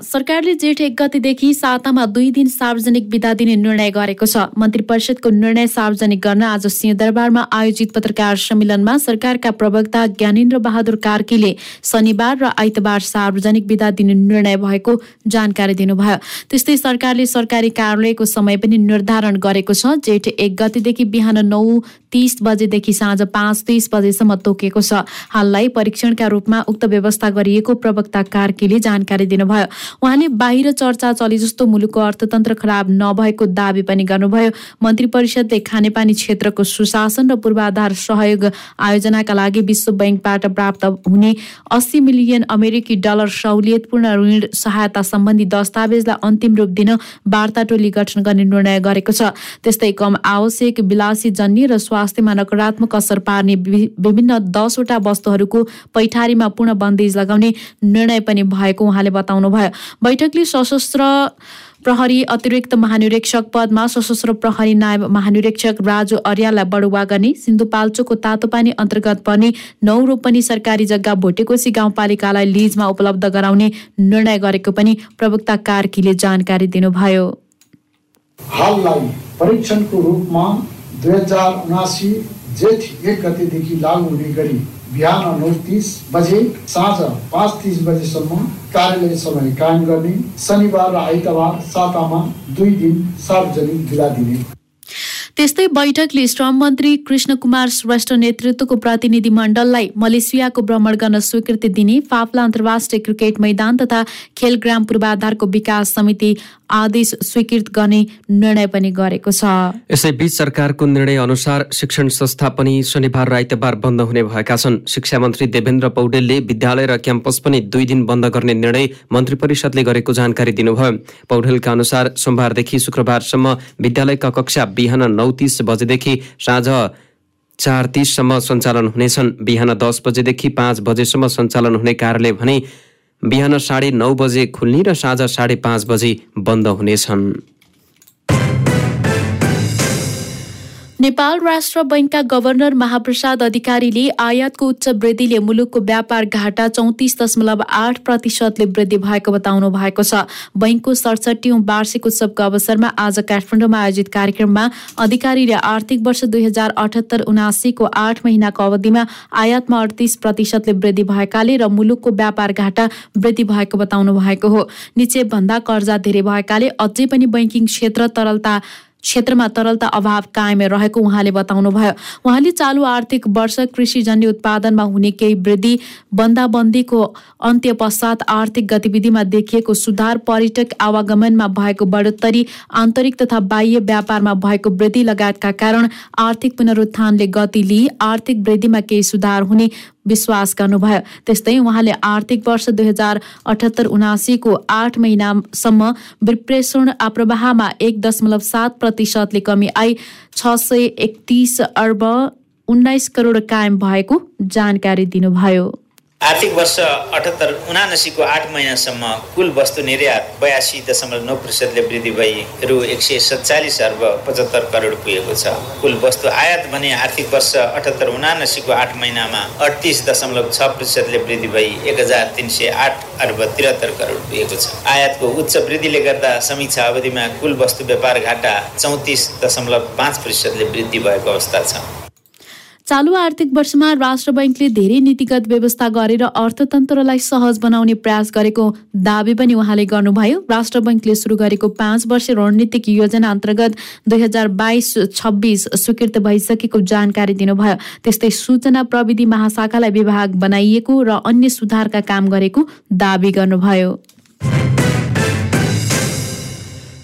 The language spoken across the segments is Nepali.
सरकारले जेठ एक गतिदेखि सातामा दुई दिन सार्वजनिक विदा दिने निर्णय गरेको छ। मन्त्री परिषदको निर्णय सार्वजनिक गर्न आज सिंहदरबारमा आयोजित पत्रकार सम्मेलनमा सरकारका प्रवक्ता ज्ञानेन्द्र बहादुर कार्कीले शनिबार र आइतबार सार्वजनिक विदा दिने निर्णय भएको जानकारी दिनुभयो। त्यस्तै सरकारले सरकारी कार्यालयको समय पनि निर्धारण गरेको छ। जेठ एक गतिदेखि बिहान नौ तिस बजेदेखि साँझ पाँच तिस बजेसम्म तोकिएको छ। हाललाई परीक्षणका रूपमा उक्त व्यवस्था गरिएको प्रवक्ता कार्कीले जानकारी दिनुभयो। उहाँले बाहिर चर्चा चले जस्तो मुलुकको अर्थतन्त्र खराब नभएको दावी पनि गर्नुभयो। मन्त्री परिषदले खानेपानी क्षेत्रको सुशासन र पूर्वाधार सहयोग आयोजनाका लागि विश्व ब्याङ्कबाट प्राप्त हुने अस्सी मिलियन अमेरिकी डलर सहुलियतपूर्ण ऋण सहायता सम्बन्धी दस्तावेजलाई अन्तिम रूप दिन वार्ता टोली गठन गर्ने निर्णय गरेको छ। त्यस्तै कम आवश्यक विलासी जन्य र स्वास्थ्यमा नकारात्मक असर पार्ने विभिन्न दसवटा वस्तुहरूको पैठारीमा पूर्ण बन्देज लगाउने निर्णय पनि भएको उहाँले बताउनुभयो। बैठकले सशस्त्र प्रहरी अतिरिक्त महानिरीक्षक पदमा सशस्त्र प्रहरी नायब महानिरीक्षक राजु अर्याललाई बढुवा गर्ने सिन्धुपाल्चोकको तातोपानी अन्तर्गत पर्ने नौ रोपनी सरकारी जग्गा भोटेकोसी गाउँपालिकालाई लिजमा उपलब्ध गराउने निर्णय गरेको पनि प्रवक्ता कार्कीले जानकारी दिनुभयो। हाललाई परीक्षणको रूपमा दुई हजार उनासी जेठ एक गतेदेखि लागू हुने गरी बिहान नौ तिस बजे साँझ पाँच तिस बजेसम्म कार्यालय समय कायम गर्ने शनिबार र आइतबार सातामा दुई दिन सार्वजनिक बिदा दिने। त्यस्तै बैठकले श्रम मन्त्री कृष्ण कुमार श्रेष्ठ नेतृत्वको प्रतिनिधि मण्डललाई मलेसियाको भ्रमण गर्न स्वीकृति दिने फाप्ला अन्तर्राष्ट्रिय क्रिकेट मैदान तथा खेलग्राम पूर्वाधारको विकास समिति आदेश स्वीकृत गर्ने निर्णय पनि गरेको छ। यसैबीच सरकारको निर्णय अनुसार शिक्षण संस्था पनि शनिबार र आइतबार बन्द हुने भएका छन्। शिक्षा मन्त्री देवेन्द्र पौडेलले विद्यालय र क्याम्पस पनि दुई दिन बन्द गर्ने निर्णय मन्त्री परिषदले गरेको जानकारी दिनुभयो। पौडेलका अनुसार सोमबारदेखि शुक्रबारसम्म विद्यालयका कक्षा बिहान नौ तिस बजेदेखि साँझ चार तिससम्म सञ्चालन हुनेछन्। बिहान दस बजेदेखि पाँच बजेसम्म सञ्चालन हुने कार्यालय भने बिहान साढे नौ बजे खुल्ने र साँझ साढे पाँच बजे बन्द हुनेछन्। नेपाल राष्ट्र बैङ्कका गभर्नर महाप्रसाद अधिकारीले आयातको उच्च वृद्धिले मुलुकको व्यापार घाटा चौतिस दशमलव आठ प्रतिशतले वृद्धि भएको बताउनु भएको छ। बैङ्कको सडसठीौँ वार्षिक उत्सवको अवसरमा आज काठमाडौँमा आयोजित कार्यक्रममा अधिकारीले आर्थिक वर्ष दुई हजार अठहत्तर उनासीको आठ महिनाको अवधिमा आयातमा अडतिस प्रतिशतले वृद्धि भएकाले र मुलुकको व्यापार घाटा वृद्धि भएको बताउनु भएको हो। निचेभन्दा कर्जा धेरै भएकाले अझै पनि बैङ्किङ क्षेत्र तरलता क्षेत्रमा तरलता अभाव कायम रहेको उहाँले बताउनुभयो। उहाँले चालु आर्थिक वर्ष कृषिजन्य उत्पादनमा हुने केही वृद्धि बन्दाबन्दीको अन्त्य पश्चात आर्थिक गतिविधिमा देखिएको सुधार पर्यटक आवागमनमा भएको बढोत्तरी आन्तरिक तथा बाह्य व्यापारमा भएको वृद्धि लगायतका कारण आर्थिक पुनरुत्थानले गति लिई आर्थिक वृद्धिमा केही सुधार हुने विश्वास गर्नुभयो। त्यस्तै उहाँले आर्थिक वर्ष दुई हजार अठहत्तर उनासीको आठ महिनासम्म विप्रेषण प्रवाहमा एक दशमलव सात प्रतिशतले कमी आई। छ सय एकतिस अर्ब उन्नाइस करोड कायम भएको जानकारी दिनुभयो। आर्थिक वर्ष अठहत्तर उनासीको आठ महिनासम्म कुल वस्तु निर्यात बयासी दशमलव नौ प्रतिशतले वृद्धि भई रु एक सय सत्तालिस अर्ब पचहत्तर करोड पुगेको छ। कुल वस्तु आयात भने आर्थिक वर्ष अठहत्तर उनासीको आठ महिनामा अडतिस दशमलव छ प्रतिशतले वृद्धि भई एक हजार तिन सय आठ अर्ब त्रिहत्तर करोड पुगेको छ। आयातको उच्च वृद्धिले गर्दा समीक्षा अवधिमा कुल वस्तु व्यापार घाटा चौतिस दशमलव पाँच प्रतिशतले वृद्धि भएको अवस्था छ। चालु आर्थिक वर्षमा राष्ट्र बैङ्कले धेरै नीतिगत व्यवस्था गरेर अर्थतन्त्रलाई सहज बनाउने प्रयास गरेको दावी पनि उहाँले गर्नुभयो। राष्ट्र बैङ्कले सुरु गरेको पाँच वर्ष रणनीतिक योजना अन्तर्गत दुई हजार बाइस छब्बिस स्वीकृत भइसकेको जानकारी दिनुभयो। त्यस्तै सूचना प्रविधि महाशाखालाई विभाग बनाइएको र अन्य सुधारका काम गरेको दावी गर्नुभयो।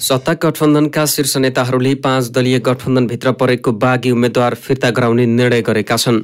सत्ता गठबन्धनका शीर्ष नेताहरूले पाँच दलीय गठबन्धनभित्र परेको बागी उम्मेद्वार फिर्ता गराउने निर्णय गरेका छन्।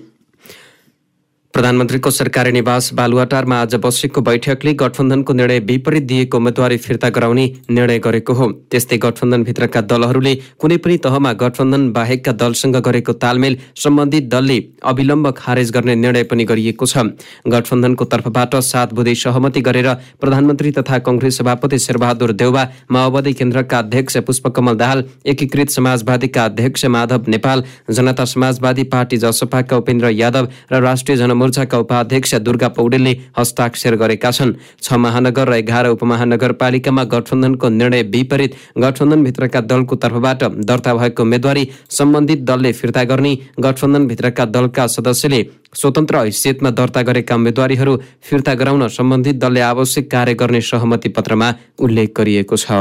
प्रधानमन्त्रीको सरकारी निवास बालुवाटारमा आज बसेको बैठकले गठबन्धनको निर्णय विपरीत दिएको उम्मेद्वारी फिर्ता गराउने निर्णय गरेको हो। त्यस्तै गठबन्धनभित्रका दलहरूले कुनै पनि तहमा गठबन्धन बाहेकका दलसँग गरेको तालमेल सम्बन्धित दलले अविलम्ब खारेज गर्ने निर्णय पनि गरिएको छ। गठबन्धनको तर्फबाट सात बुधे सहमति गरेर प्रधानमन्त्री तथा कङ्ग्रेस सभापति शेरबहादुर देउबा माओवादी केन्द्रका अध्यक्ष पुष्पकमल दाहाल एकीकृत समाजवादीका अध्यक्ष माधव नेपाल जनता समाजवादी पार्टी जसपाका उपेन्द्र यादव र राष्ट्रिय जन जनमोर्चाका उपाध्यक्ष दुर्गा पौडेलले हस्ताक्षर गरेका छन्। छ महानगर र एघार उपमहानगरपालिकामा गठबन्धनको निर्णय विपरीत गठबन्धनभित्रका दलको तर्फबाट दर्ता भएको उम्मेद्वारी सम्बन्धित दलले फिर्ता गर्ने गठबन्धनभित्रका दलका सदस्यले स्वतन्त्र हैसियतमा दर्ता गरेका उम्मेद्वारीहरू फिर्ता गराउन सम्बन्धित दलले आवश्यक कार्य गर्ने सहमति पत्रमा उल्लेख गरिएको छ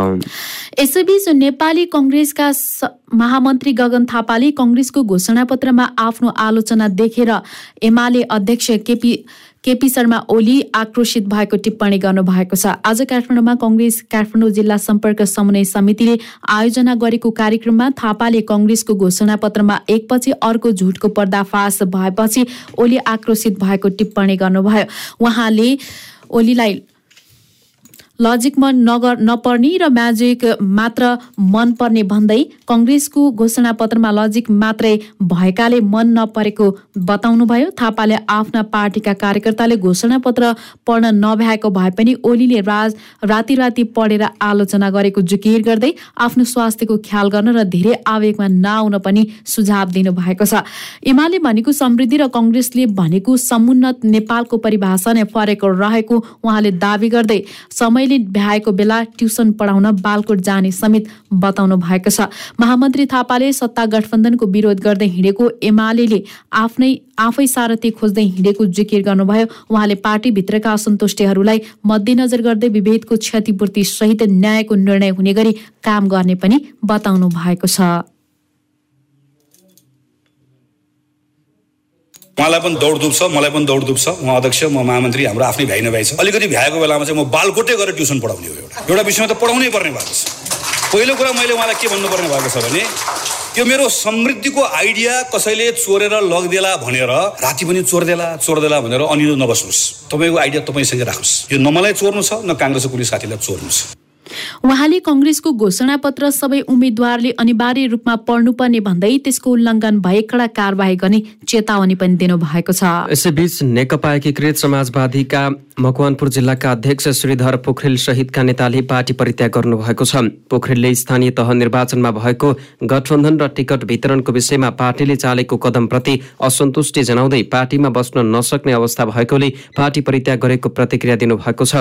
यसैबीच नेपाली कङ्ग्रेसका महामन्त्री गगन थापाले कङ्ग्रेसको घोषणापत्रमा आफ्नो आलोचना देखेर एमाले अध्यक्ष केपी केपी शर्मा ओली आक्रोशित भएको टिप्पणी गर्नुभएको छ। आज काठमाडौँमा कङ्ग्रेस काठमाडौँ जिल्ला सम्पर्क समन्वय समितिले आयोजना गरेको कार्यक्रममा थापाले कङ्ग्रेसको घोषणापत्रमा एकपछि अर्को झुटको पर्दाफास भएपछि ओली आक्रोशित भएको टिप्पणी गर्नुभयो। उहाँले ओलीलाई लजिकमा नगर नपर्ने र म्याजिक मात्र मन पर्ने भन्दै कङ्ग्रेसको घोषणापत्रमा लजिक मात्रै भएकाले मन नपरेको बताउनुभयो। थापाले आफ्ना पार्टीका कार्यकर्ताले घोषणापत्र पढ्न नभ्याएको भए पनि ओलीले राज राति राति पढेर आलोचना गरेको जुकिर गर्दै आफ्नो स्वास्थ्यको ख्याल गर्न र धेरै आवेगमा नआउन पनि सुझाव दिनुभएको छ। एमाले भनेको समृद्धि र कङ्ग्रेसले भनेको समुन्नत नेपालको परिभाषा नै फरक रहेको उहाँले दावी गर्दै समय मैले भ्याएको बेला ट्युसन पढाउन बालकोट जाने समेत बताउनु भएको छ। महामन्त्री थापाले सत्ता गठबन्धनको विरोध गर्दै हिँडेको एमाले आफ्नै आफै सारथी खोज्दै हिँडेको जिकिर गर्नुभयो। उहाँले पार्टीभित्रका असन्तुष्टिहरूलाई मध्यनजर गर्दै विभेदको क्षतिपूर्ति सहित न्यायको निर्णय हुने गरी काम गर्ने पनि बताउनु भएको छ। उहाँलाई पनि दौड दुख्छ मलाई पनि दौड दुख्छ। म अध्यक्ष म महामन्त्री हाम्रो आफ्नै भ्याइ नभ्याइ छ। अलिकति भ्याएको बेलामा चाहिँ म बालकोटे गरेर ट्युसन पढाउने हो एउटा। एउटा विषयमा त पढाउनै पर्ने भएको छ। पहिलो कुरा मैले उहाँलाई के भन्नुपर्ने भएको छ भने यो मेरो समृद्धिको आइडिया कसैले चोरेर लगिदेला भनेर राति पनि चोर्देला चोर्देला भनेर अनिलो नबस्नुहोस्। तपाईँको आइडिया तपाईँसँगै राख्नुहोस् यो न मलाई चोर्नु छ न काङ्ग्रेसको कुनै साथीलाई चोर्नु छ। उहाँले कङ्ग्रेसको घोषणापत्र सबै उम्मेद्वारले अनिवार्य रूपमा पढ्नुपर्ने भन्दै त्यसको उल्लङ्घन भए कडा कारवाही गर्ने चेतावनी पनि दिनुभएको छ। यसैबीच नेकपा एकीकृत समाजवादीका मकवानपुर जिल्लाका अध्यक्ष श्रीधर पोखरेल सहितका नेताले पार्टी परित्याग गर्नुभएको छ। पोखरेलले स्थानीय तह निर्वाचनमा भएको गठबन्धन र टिकट वितरणको विषयमा पार्टीले चालेको कदमप्रति असन्तुष्टि जनाउँदै पार्टीमा बस्न नसक्ने अवस्था भएकोले पार्टी परित्याग गरेको प्रतिक्रिया दिनुभएको छ।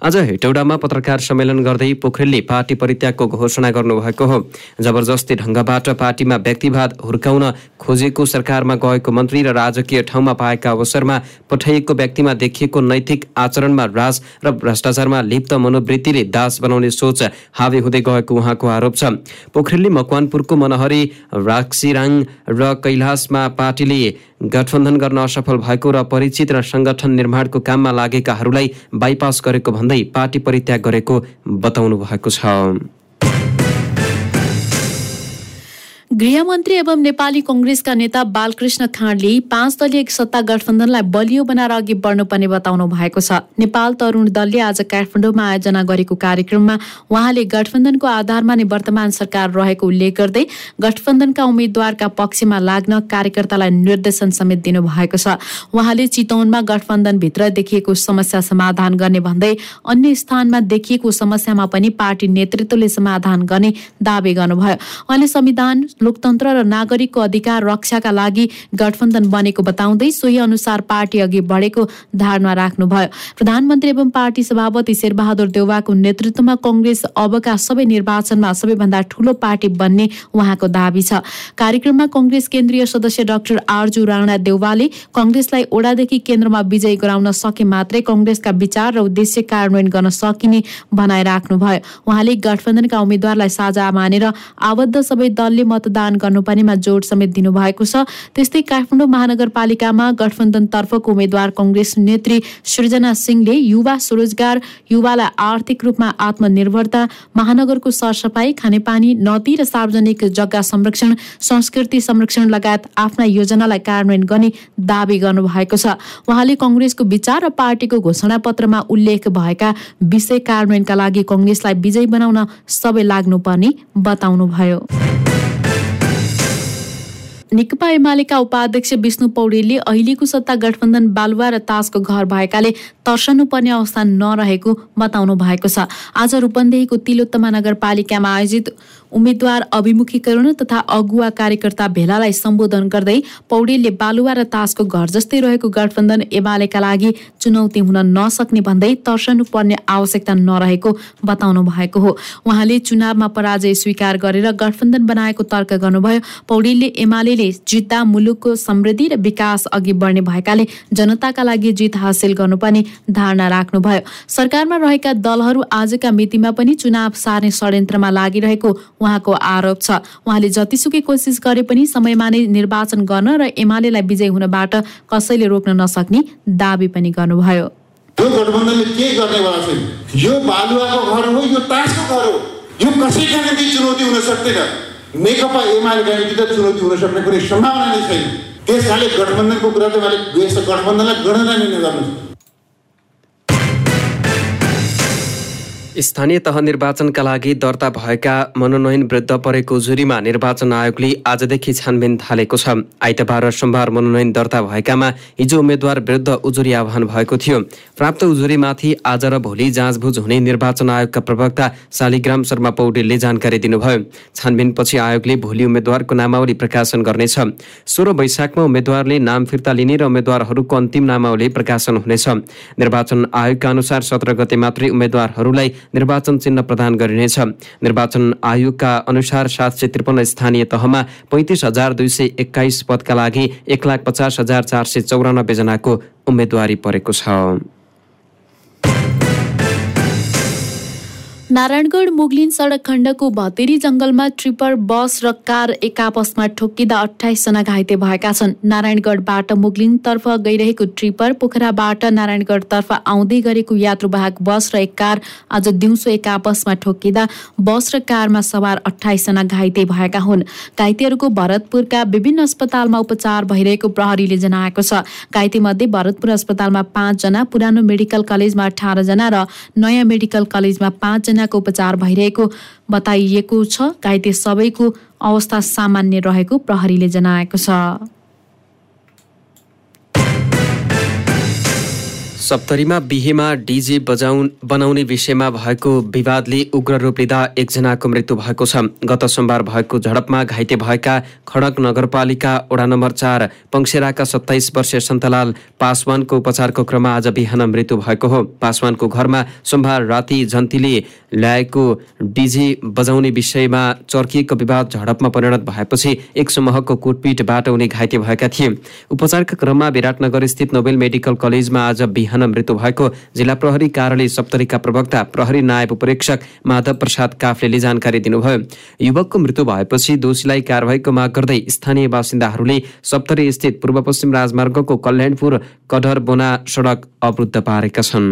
आज हेटौडामा पत्रकार सम्मेलन गर्दै पोखरेलले पार्टी परित्यागको घोषणा गर्नुभएको हो। जबरजस्ती ढङ्गबाट पार्टीमा व्यक्तिवाद हुर्काउन खोजेको सरकारमा गएको मन्त्री र राजकीय ठाउँमा पाएका अवसरमा पठाइएको व्यक्तिमा देखिएको नैतिक आचरणमा राज र भ्रष्टाचारमा लिप्त मनोवृत्तिले दास बनाउने सोच हावी हुँदै गएको उहाँको आरोप छ। पोखरेलले मकवानपुरको मनहरी राक्सिराङ र कैलाशमा पार्टीले गठबन्धन गर्न असफल भएको र परिचित र सङ्गठन निर्माणको काममा लागेकाहरूलाई बाइपास गरेको भन्दै पार्टी परित्याग गरेको बताउनु भएको छ। गृहमन्त्री एवं नेपाली कङ्ग्रेसका नेता बालकृष्ण खाँडले पाँच दलीय सत्ता गठबन्धनलाई बलियो बनाएर अघि बढ्नुपर्ने बताउनु भएको छ। नेपाल तरुण दलले आज काठमाडौँमा आयोजना गरेको कार्यक्रममा उहाँले गठबन्धनको आधारमा नै वर्तमान सरकार रहेको उल्लेख गर्दै गठबन्धनका उम्मेद्वारका पक्षमा लाग्न कार्यकर्तालाई निर्देशन समेत दिनुभएको छ। उहाँले चितवनमा गठबन्धनभित्र देखिएको समस्या समाधान गर्ने भन्दै अन्य स्थानमा देखिएको समस्यामा पनि पार्टी नेतृत्वले समाधान गर्ने दावी गर्नुभयो। उहाँले संविधान लोकतन्त्र र नागरिकको अधिकार रक्षाका लागि गठबन्धन बनेको बताउँदै सोही अनुसार पार्टी अघि बढेको धारणा राख्नुभयो। प्रधानमन्त्री एवं पार्टी सभापति शेरबहादुर देउवाको नेतृत्वमा कङ्ग्रेस अबका सबै निर्वाचनमा सबैभन्दा ठूलो पार्टी बन्ने उहाँको दावी छ। कार्यक्रममा कङ्ग्रेस केन्द्रीय सदस्य डाक्टर आर्जु राणा देउवाले कङ्ग्रेसलाई ओडादेखि केन्द्रमा विजय गराउन सके मात्रै कङ्ग्रेसका विचार र उद्देश्य कार्यान्वयन गर्न सकिने बनाइराख्नुभयो उहाँले गठबन्धनका उम्मेद्वारलाई साझा मानेर आबद्ध सबै दलले मत मतदान गर्नुपर्नेमा जोड समेत दिनुभएको छ। त्यस्तै काठमाडौँ महानगरपालिकामा गठबन्धनतर्फको उम्मेद्वार कङ्ग्रेस नेत्री सृजना सिंहले युवा स्वरोजगार युवालाई आर्थिक रूपमा आत्मनिर्भरता महानगरको सरसफाई खानेपानी नदी र सार्वजनिक जग्गा संरक्षण संस्कृति संरक्षण लगायत आफ्ना योजनालाई कार्यान्वयन गर्ने दावी गर्नुभएको छ। उहाँले कङ्ग्रेसको विचार र पार्टीको घोषणापत्रमा उल्लेख भएका विषय कार्यान्वयनका लागि कङ्ग्रेसलाई विजयी बनाउन सबै लाग्नुपर्ने बताउनुभयो। नेकपा एमालेका उपाध्यक्ष विष्णु पौडेलले अहिलेको सत्ता गठबन्धन बालुवा र ताजको घर भएकाले तर्सनुपर्ने अवस्था नरहेको बताउनु भएको छ। आज रूपन्देहीको तिलोत्तमा नगरपालिकामा आयोजित उम्मेद्वार अभिमुखीकरण तथा अगुवा कार्यकर्ता भेलालाई सम्बोधन गर्दै पौडेलले बालुवा र तासको घर जस्तै रहेको गठबन्धन एमालेका लागि चुनौती हुन नसक्ने भन्दै तर्सनु पर्ने आवश्यकता नरहेको बताउनु भएको हो। उहाँले चुनावमा पराजय स्वीकार गरेर गठबन्धन बनाएको तर्क गर्नुभयो। पौडेलले एमाले जित्दा मुलुकको समृद्धि र विकास अघि बढ्ने भएकाले जनताका लागि जित हासिल गर्नुपर्ने धारणा राख्नुभयो। सरकारमा रहेका दलहरू आजका मितिमा पनि चुनाव सार्ने षड्यन्त्रमा लागिरहेको उहाँको आरोप छ। उहाँले जतिसुकै कोसिस गरे पनि समयमा नै निर्वाचन गर्न र एमालेलाई विजय हुनबाट कसैले रोक्न नसक्ने दावी पनि गर्नुभयो। यो गठबन्धनले के गर्नेवाला छैन यो बालुवाको घर हो यो तासको घर हो यो कसैका निम्ति चुनौती हुन सक्दैन। नेकपा एमालेका निम्ति त चुनौती हुन सक्ने कुनै सम्भावना नै छैन। त्यस कारणले गठबन्धनको कुरा त उहाँले गठबन्धनलाई गणना नै गर्नु स्थानीय तह निर्वाचनका लागि दर्ता भएका मनोनयन वृद्ध परेको जुरीमा निर्वाचन आयोगले आजदेखि छानबिन थालेको छ। आइतबार र सोमबार मनोनयन दर्ता भएकामा हिजो उम्मेद्वार विरुद्ध उजुरी आह्वान भएको थियो। प्राप्त उजुरीमाथि आज र भोलि जाँचबुझ हुने निर्वाचन आयोगका प्रवक्ता शालिग्राम शर्मा पौडेलले जानकारी दिनुभयो। छानबिनपछि आयोगले भोलि उम्मेद्वारको नामावली प्रकाशन गर्नेछ। सोह्र वैशाखमा उम्मेद्वारले नाम फिर्ता लिने र उम्मेद्वारहरूको अन्तिम नामावली प्रकाशन हुनेछ। निर्वाचन आयोगका अनुसार सत्र गते मात्रै उम्मेद्वारहरूलाई निर्वाचन चिन्ह प्रदान गरिनेछ। निर्वाचन आयोगका अनुसार सात सय त्रिपन्न स्थानीय तहमा पैँतिस हजार दुई सय एक्काइस पदका लागि एक लाख पचास हजार चार सय चौरानब्बेजनाको उम्मेदवारी परेको छ। नारायणगढ मुगलिन सडक खण्डको भतेरी जङ्गलमा ट्रिपर बस र कार एक आपसमा ठोक्किँदा अठाइसजना घाइते भएका छन्। नारायणगढबाट मुगलिनतर्फ गइरहेको ट्रिपर पोखराबाट नारायणगढतर्फ आउँदै गरेको यात्रुवाहक बस र एक कार आज दिउँसो एक आपसमा ठोक्किँदा बस र कारमा सवार अठाइसजना घाइते भएका हुन्। घाइतेहरूको भरतपुरका विभिन्न अस्पतालमा उपचार भइरहेको प्रहरीले जनाएको छ। घाइतेमध्ये भरतपुर अस्पतालमा पाँचजना पुरानो मेडिकल कलेजमा अठारजना र नयाँ मेडिकल कलेजमा पाँचजना जनाको उपचार भइरहेको बताइएको छ। घाइते सबैको अवस्था सामान्य रहेको प्रहरीले जनाएको छ। सप्तरीमा बिहेमा डिजे बजाउ बनाउने विषयमा भएको विवादले उग्र रूप लिँदा एकजनाको मृत्यु भएको छ। गत सोमबार भएको झडपमा घाइते भएका खडक नगरपालिका वडा नम्बर चार पङ्सेराका सत्ताइस वर्षीय सन्तलाल पासवानको उपचारको क्रममा आज बिहान मृत्यु भएको हो। पासवानको घरमा सोमबार राति जन्तीले ल्याएको डिजे बजाउने विषयमा चर्किएको विवाद झडपमा परिणत भएपछि एक समूहको कुटपिटबाट उनी घाइते भएका थिए। उपचारका क्रममा विराटनगर स्थित नोबेल मेडिकल कलेजमा आज बिहान मृत्यु भएको जिल्ला प्रहरी कार्यालय सप्तरीका प्रवक्ता प्रहरी नायब उपरीक्षक माधव प्रसाद काफ्लेले जानकारी दिनुभयो। युवकको मृत्यु भएपछि दोषीलाई कारवाहीको माग गर्दै स्थानीय बासिन्दाहरूले सप्तरी स्थित पूर्व पश्चिम राजमार्गको कल्याणपुर कडर बोना सडक अवरुद्ध पारेका छन्।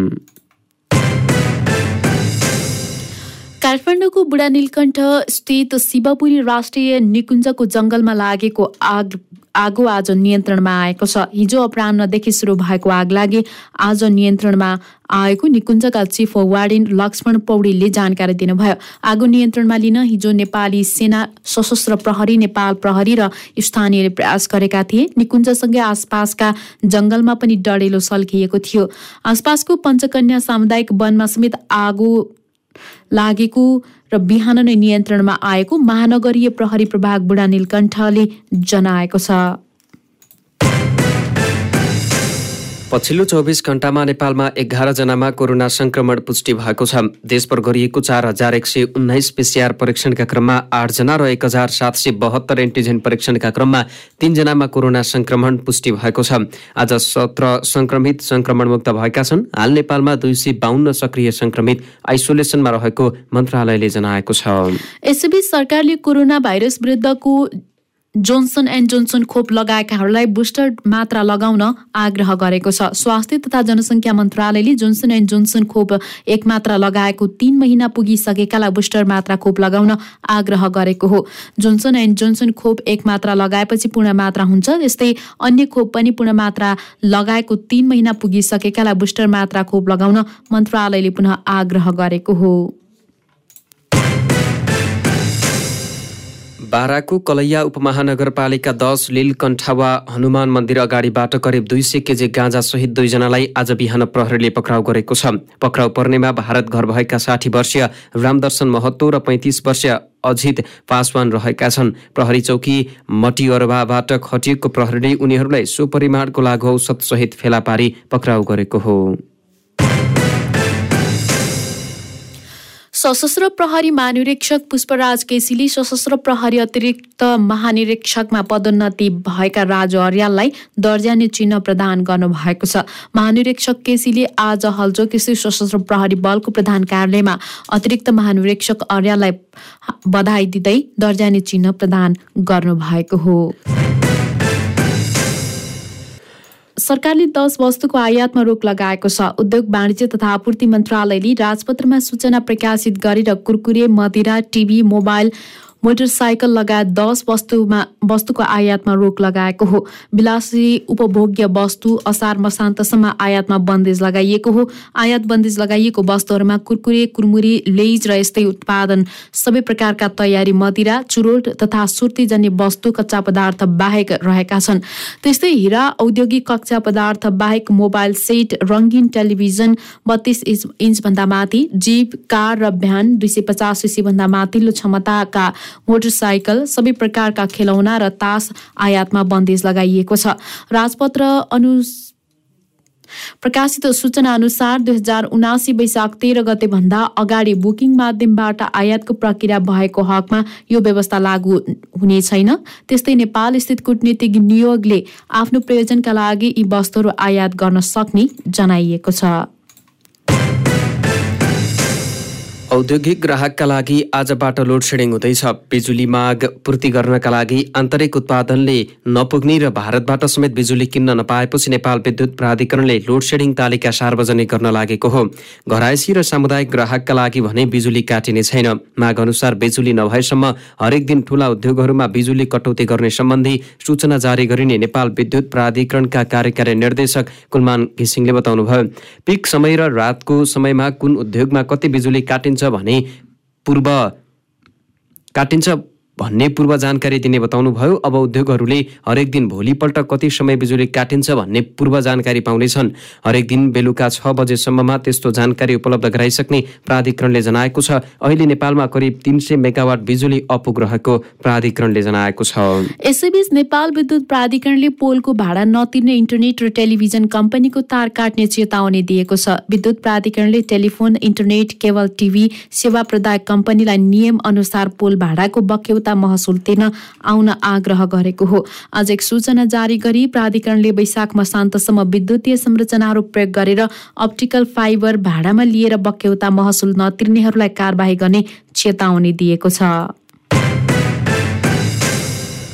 काठमाडौँको बुढा नीलकण्ठ स्थित शिवपुरी राष्ट्रिय निकुञ्जको जङ्गलमा लागेको आग आगो आज नियन्त्रणमा आएको छ। हिजो अपरान्नदेखि सुरु भएको आग लागि आज नियन्त्रणमा आएको निकुञ्जका चिफ वार्डेन लक्ष्मण पौडेलले जानकारी दिनुभयो। आगो नियन्त्रणमा लिन हिजो नेपाली सेना सशस्त्र प्रहरी नेपाल प्रहरी र स्थानीयले प्रयास गरेका थिए। निकुञ्जसँगै आसपासका जङ्गलमा पनि डढेलो सल्किएको थियो। आसपासको पञ्चकन्या सामुदायिक वनमा समेत आगो लागेको र बिहान नै नियन्त्रणमा आएको महानगरीय प्रहरी प्रभाग बुढा नीलकण्ठले जनाएको छ। पछिल्लो चौबिस घण्टामा नेपालमा एघारजनामा कोरोना संक्रमण पुष्टि भएको छ। देशभर गरिएको चार हजार एक सय उन्नाइस पिसिआर परीक्षणका क्रममा आठजना र एक हजार सात सय बहत्तर एन्टिजेन परीक्षणका क्रममा तीनजनामा कोरोना संक्रमण पुष्टि भएको छ। आज सत्र संक्रमित संक्रमणमुक्त भएका छन्। हाल नेपालमा दुई सय बाहन्न सक्रिय संक्रमित आइसोलेसनमा रहेको मन्त्रालयले जनाएको छ। यसैबीच सरकारले कोरोना भाइरस विरुद्धको जोन्सन एन्ड जोन्सन खोप लगाएकाहरूलाई बुस्टर मात्रा लगाउन आग्रह गरेको छ। स्वास्थ्य तथा जनसङ्ख्या मन्त्रालयले जोन्सन एन्ड जोन्सन खोप एक मात्रा लगाएको तीन महिना पुगिसकेकालाई बुस्टर मात्रा खोप लगाउन आग्रह गरेको हो। जोन्सन एन्ड जोन्सन खोप एक मात्रा लगाएपछि पूर्ण मात्रा हुन्छ। यस्तै अन्य खोप पनि पूर्ण मात्रा लगाएको तीन महिना पुगिसकेकालाई बुस्टर मात्रा खोप लगाउन मन्त्रालयले पुनः आग्रह गरेको हो। बाराको कलैया उपमहानगरपालिका दस लिलकण्ठावा हनुमान मन्दिर अगाडिबाट करिब दुई सय केजी गाँजासहित दुईजनालाई आज बिहान प्रहरीले पक्राउ गरेको छ। पक्राउ पर्नेमा भारत घर भएका साठी वर्षीय रामदर्शन महतो र पैँतिस वर्षीय अजित पासवान रहेका छन्। प्रहरी चौकी मटिअरबाबाट खटिएको प्रहरीले उनीहरूलाई सुपरिमाणको लागु औषधसहित फेला पारी पक्राउ गरेको हो। सशस्त्र प्रहरी महानिरीक्षक पुष्पराज केसीले सशस्त्र प्रहरी अतिरिक्त महानिरीक्षकमा पदोन्नति भएका राजु अर्याललाई दर्जाने चिन्ह प्रदान गर्नुभएको छ। महानिरीक्षक केसीले आज हल्जोकेसी सशस्त्र प्रहरी बलको प्रधान कार्यालयमा अतिरिक्त महानिरीक्षक अर्याललाई बधाई दिँदै दर्जाने चिन्ह प्रदान गर्नुभएको हो। सरकारले दस वस्तुको आयातमा रोक लगाएको छ। उद्योग वाणिज्य तथा आपूर्ति मन्त्रालयले राजपत्रमा सूचना प्रकाशित गरेर कुरकुरे मदिरा टिभी मोबाइल मोटरसाइकल लगायत दस वस्तुमा वस्तुको आयातमा रोक लगाएको हो। विलासी उपभोग्य वस्तु असार मसान्तसम्म आयातमा बन्देज लगाइएको हो। आयात बन्देज लगाइएको वस्तुहरूमा कुरकुरे कुरमुरी लेज र यस्तै उत्पादन सबै प्रकारका तयारी मदिरा चुरोट तथा सुर्तीजन्य वस्तु कच्चा पदार्थ बाहेक रहेका छन्। त्यस्तै हिरा औद्योगिक कच्चा पदार्थ बाहेक मोबाइल सेट रङ्गीन टेलिभिजन बत्तीस इन्च इन्चभन्दा माथि जीप कार र भ्यान दुई सय पचास सिसीभन्दा माथिल्लो क्षमताका मोटरसाइकल सबै प्रकारका खेलौना र तास आयातमा बन्देज लगाइएको छ। राजपत्र अनु प्रकाशित सूचना अनुसार दुई हजार उनासी वैशाख तेह्र गते भन्दा अगाडि बुकिङ माध्यमबाट आयातको प्रक्रिया भएको हकमा यो व्यवस्था लागू हुने छैन। त्यस्तै नेपाल स्थित कूटनीतिक नियोगले आफ्नो प्रयोजनका लागि यी वस्तुहरू आयात गर्न सक्ने जनाइएको छ। औद्योगिक ग्राहकका लागि आजबाट लोड सेडिङ हुँदैछ। बिजुली माग पूर्ति गर्नका लागि आन्तरिक उत्पादनले नपुग्ने र भारतबाट समेत बिजुली किन्न नपाएपछि नेपाल विद्युत प्राधिकरणले लोड सेडिङ तालिका सार्वजनिक गर्न लागेको हो। घरायसी र सामुदायिक ग्राहकका लागि भने बिजुली काटिने छैन। माग अनुसार बिजुली नभएसम्म हरेक दिन ठुला उद्योगहरूमा बिजुली कटौती गर्ने सम्बन्धी सूचना जारी गरिने नेपाल विद्युत प्राधिकरणका कार्यकारी निर्देशक कुलमान घिसिङले बताउनुभयो। पिक समय र रातको समयमा कुन उद्योगमा कति बिजुली काटिन्छ भने पूर्व काटिन्छ। भन्ने पूर्व जानकारी दिने बताउनुभयो। अब उद्योगहरूले हरेक दिन भोलिपल्ट कति समय बिजुली काटिन्छ भन्ने पूर्व जानकारी पाउनेछन् हरेक दिन बेलुका छ बजेसम्ममा त्यस्तो जानकारी उपलब्ध गराइसक्ने प्राधिकरणले जनाएको छ। अहिले नेपालमा करिब तिन सय मेगावाट बिजुली अपुग रहेको प्राधिकरणले जनाएको छ। यसैबीच नेपाल विद्युत प्राधिकरणले पोलको भाडा नतिर्ने इन्टरनेट र टेलिभिजन कम्पनीको तार काट्ने चेतावनी दिएको छ। विद्युत प्राधिकरणले टेलिफोन इन्टरनेट केबल टिभी सेवा प्रदायक कम्पनीलाई नियम अनुसार पोल भाडाको बक्यौता महसुल तिर्न आउन आग्रह गरेको हो। आज एक सूचना जारी गरी प्राधिकरणले वैशाख मसान्तसम्म विद्युतीय संरचनाहरू प्रयोग गरेर अप्टिकल फाइबर भाडामा लिएर बक्यौता महसुल नतिर्नेहरूलाई कारवाही गर्ने चेतावनी दिएको छ।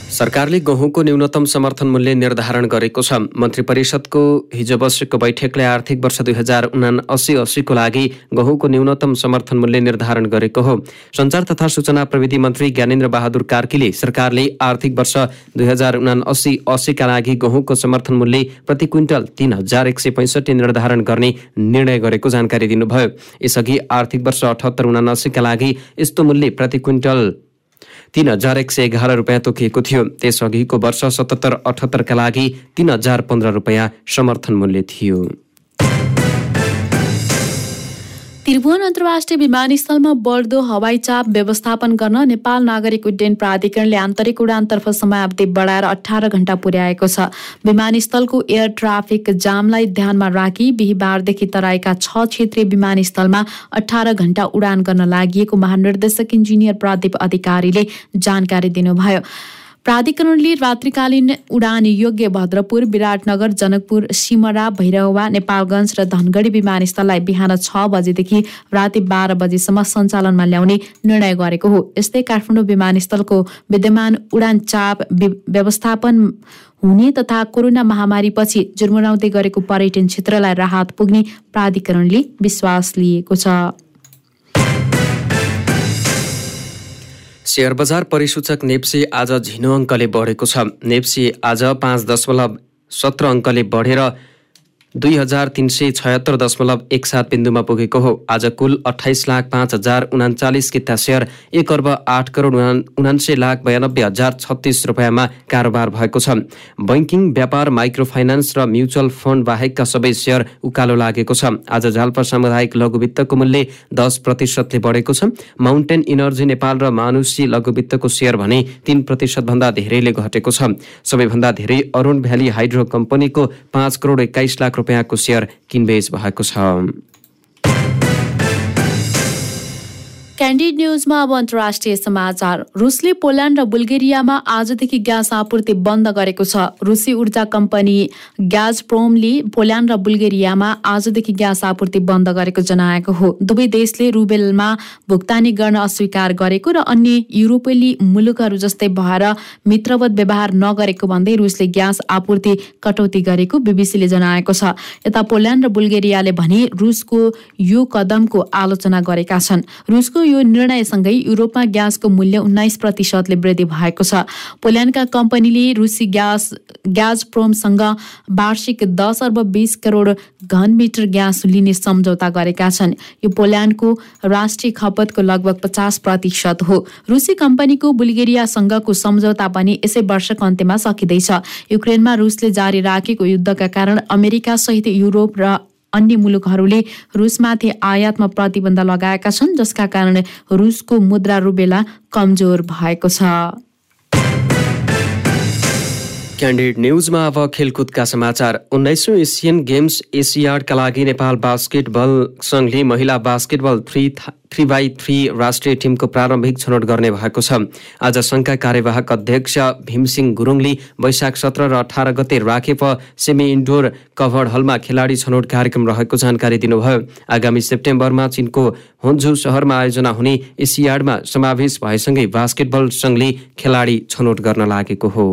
सरकारले गहुँको न्यूनतम समर्थन मूल्य निर्धारण गरेको छ। मन्त्री परिषदको हिजो बसेको बैठकले आर्थिक वर्ष दुई हजार उना अस्सी अस्सीको लागि गहुँको न्यूनतम समर्थन मूल्य निर्धारण गरेको हो। सञ्चार तथा सूचना प्रविधि मन्त्री ज्ञानेन्द्र बहादुर कार्कीले सरकारले आर्थिक वर्ष दुई हजार उना अस्सी अस्सीका लागि गहुँको समर्थन मूल्य प्रति क्विन्टल तिन हजार एक सय पैँसठी निर्धारण गर्ने निर्णय गरेको जानकारी दिनुभयो। यसअघि आर्थिक वर्ष अठहत्तर उनासीका लागि यस्तो मूल्य प्रति क्विन्टल तिन हजार एक सय एघार रुपियाँ तोकिएको थियो। त्यसअघिको वर्ष सतहत्तर अठहत्तरका लागि तिन हजार पन्ध्र रुपियाँ समर्थन मूल्य थियो। त्रिभुवन अन्तर्राष्ट्रिय विमानस्थलमा बढ्दो हवाई चाप व्यवस्थापन गर्न नेपाल नागरिक उड्डयन प्राधिकरणले आन्तरिक उडानतर्फ समयावधि बढाएर अठार घण्टा पुर्याएको छ। विमानस्थलको एयर ट्राफिक जामलाई ध्यानमा राखी बिहिबारदेखि तराईका छ क्षेत्रीय विमानस्थलमा अठार घण्टा उडान गर्न लागि महानिर्देशक इन्जिनियर प्रदीप अधिकारीले जानकारी दिनुभयो। प्राधिकरणले रात्रिकालीन उडान योग्य भद्रपुर विराटनगर जनकपुर सिमरा भैरवा नेपालगञ्ज र धनगढी विमानस्थललाई बिहान छ बजेदेखि राति बाह्र बजेसम्म सञ्चालनमा ल्याउने निर्णय गरेको हो। यस्तै काठमाडौँ विमानस्थलको विद्यमान उडान चाप व्यवस्थापन हुने तथा कोरोना महामारीपछि जुर्मुराउँदै गरेको पर्यटन क्षेत्रलाई राहत पुग्ने प्राधिकरणले विश्वास लिएको छ। सेयर बजार परिसूचक नेप्से आज झिनो अङ्कले बढेको छ। नेप्से आज पाँच दशमलव सत्र अङ्कले बढेर दुई हजार तिन सय छयत्तर दशमलव एक सात बिन्दुमा पुगेको हो। आज कुल अठाइस लाख पाँच हजार उनाचालिस किता सेयर एक अर्ब आठ करोड उनान्सय लाख बयानब्बे हजार छत्तिस रुपियाँमा कारोबार भएको छ। बैङ्किङ व्यापार माइक्रो फाइनान्स र म्युचुअल फन्ड बाहेकका सबै सेयर उकालो लागेको छ। आज झालपा सामुदायिक लघु वित्तको मूल्य दस प्रतिशतले बढेको छ। माउन्टेन इनर्जी नेपाल र मानुषी लघु वित्तको सेयर भने तीन प्रतिशतभन्दा धेरैले घटेको छ। सबैभन्दा धेरै अरुण भ्याली हाइड्रो कम्पनीको पाँच करोड एक्काइस लाख रुपियाँको सेयर किनबेच भएको छ। क्यान्डिड न्युजमा अब अन्तर्राष्ट्रिय समाचार। रुसले पोल्यान्ड र बुल्गेरियामा आजदेखि ग्यास आपूर्ति बन्द गरेको छ। रुसी ऊर्जा कम्पनी ग्याज प्रोमले पोल्यान्ड र बुल्गेरियामा आजदेखि ग्यास आपूर्ति बन्द गरेको जनाएको हो। दुवै देशले रुबेलमा भुक्तानी गर्न अस्वीकार गरेको र अन्य युरोपेली मुलुकहरू जस्तै भएर मित्रवत व्यवहार नगरेको भन्दै रुसले ग्यास आपूर्ति कटौती गरेको बिबिसीले जनाएको छ। यता पोल्यान्ड र बुल्गेरियाले भने रुसको यो कदमको आलोचना गरेका छन्। रुसको यो निर्णयसँगै युरोपमा ग्यासको मूल्य उन्नाइस प्रतिशतले वृद्धि भएको छ। पोल्यान्डका कम्पनीले रुसी ग्यास ग्यास प्रोमसँग वार्षिक दस अर्ब बिस करोड घन मिटर ग्यास लिने सम्झौता गरेका छन्। यो पोल्यान्डको राष्ट्रिय खपतको लगभग पचास प्रतिशत हो। रुसी कम्पनीको बुल्गेरियासँगको सम्झौता पनि यसै वर्षको अन्त्यमा सकिँदैछ। युक्रेनमा रुसले जारी राखेको युद्धका कारण अमेरिका सहित युरोप र अन्य मुलुकहरूले रुसमाथि आयातमा प्रतिबन्ध लगाएका छन् जसका कारण रुसको मुद्रा रुबेला कमजोर भएको छ। क्यान्डिड न्युजमा अब खेलकुदका समाचार। उन्नाइसौँ एसियन गेम्स एसियाडका लागि नेपाल बास्केटबल सङ्घले महिला basketball three three by three राष्ट्रिय टिमको प्रारम्भिक छनौट गर्ने भएको छ। आज सङ्घका कार्यवाहक अध्यक्ष भीमसिंह गुरुङले वैशाख सत्र र अठार गते राखेप सेमी इन्डोर कभर्ड हलमा खेलाडी छनौट कार्यक्रम रहेको जानकारी दिनुभयो। आगामी सेप्टेम्बरमा चिनको होन्जु सहरमा आयोजना हुने एसियाडमा समावेश भएसँगै बास्केटबल सङ्घले खेलाडी छनौट गर्न लागेको हो।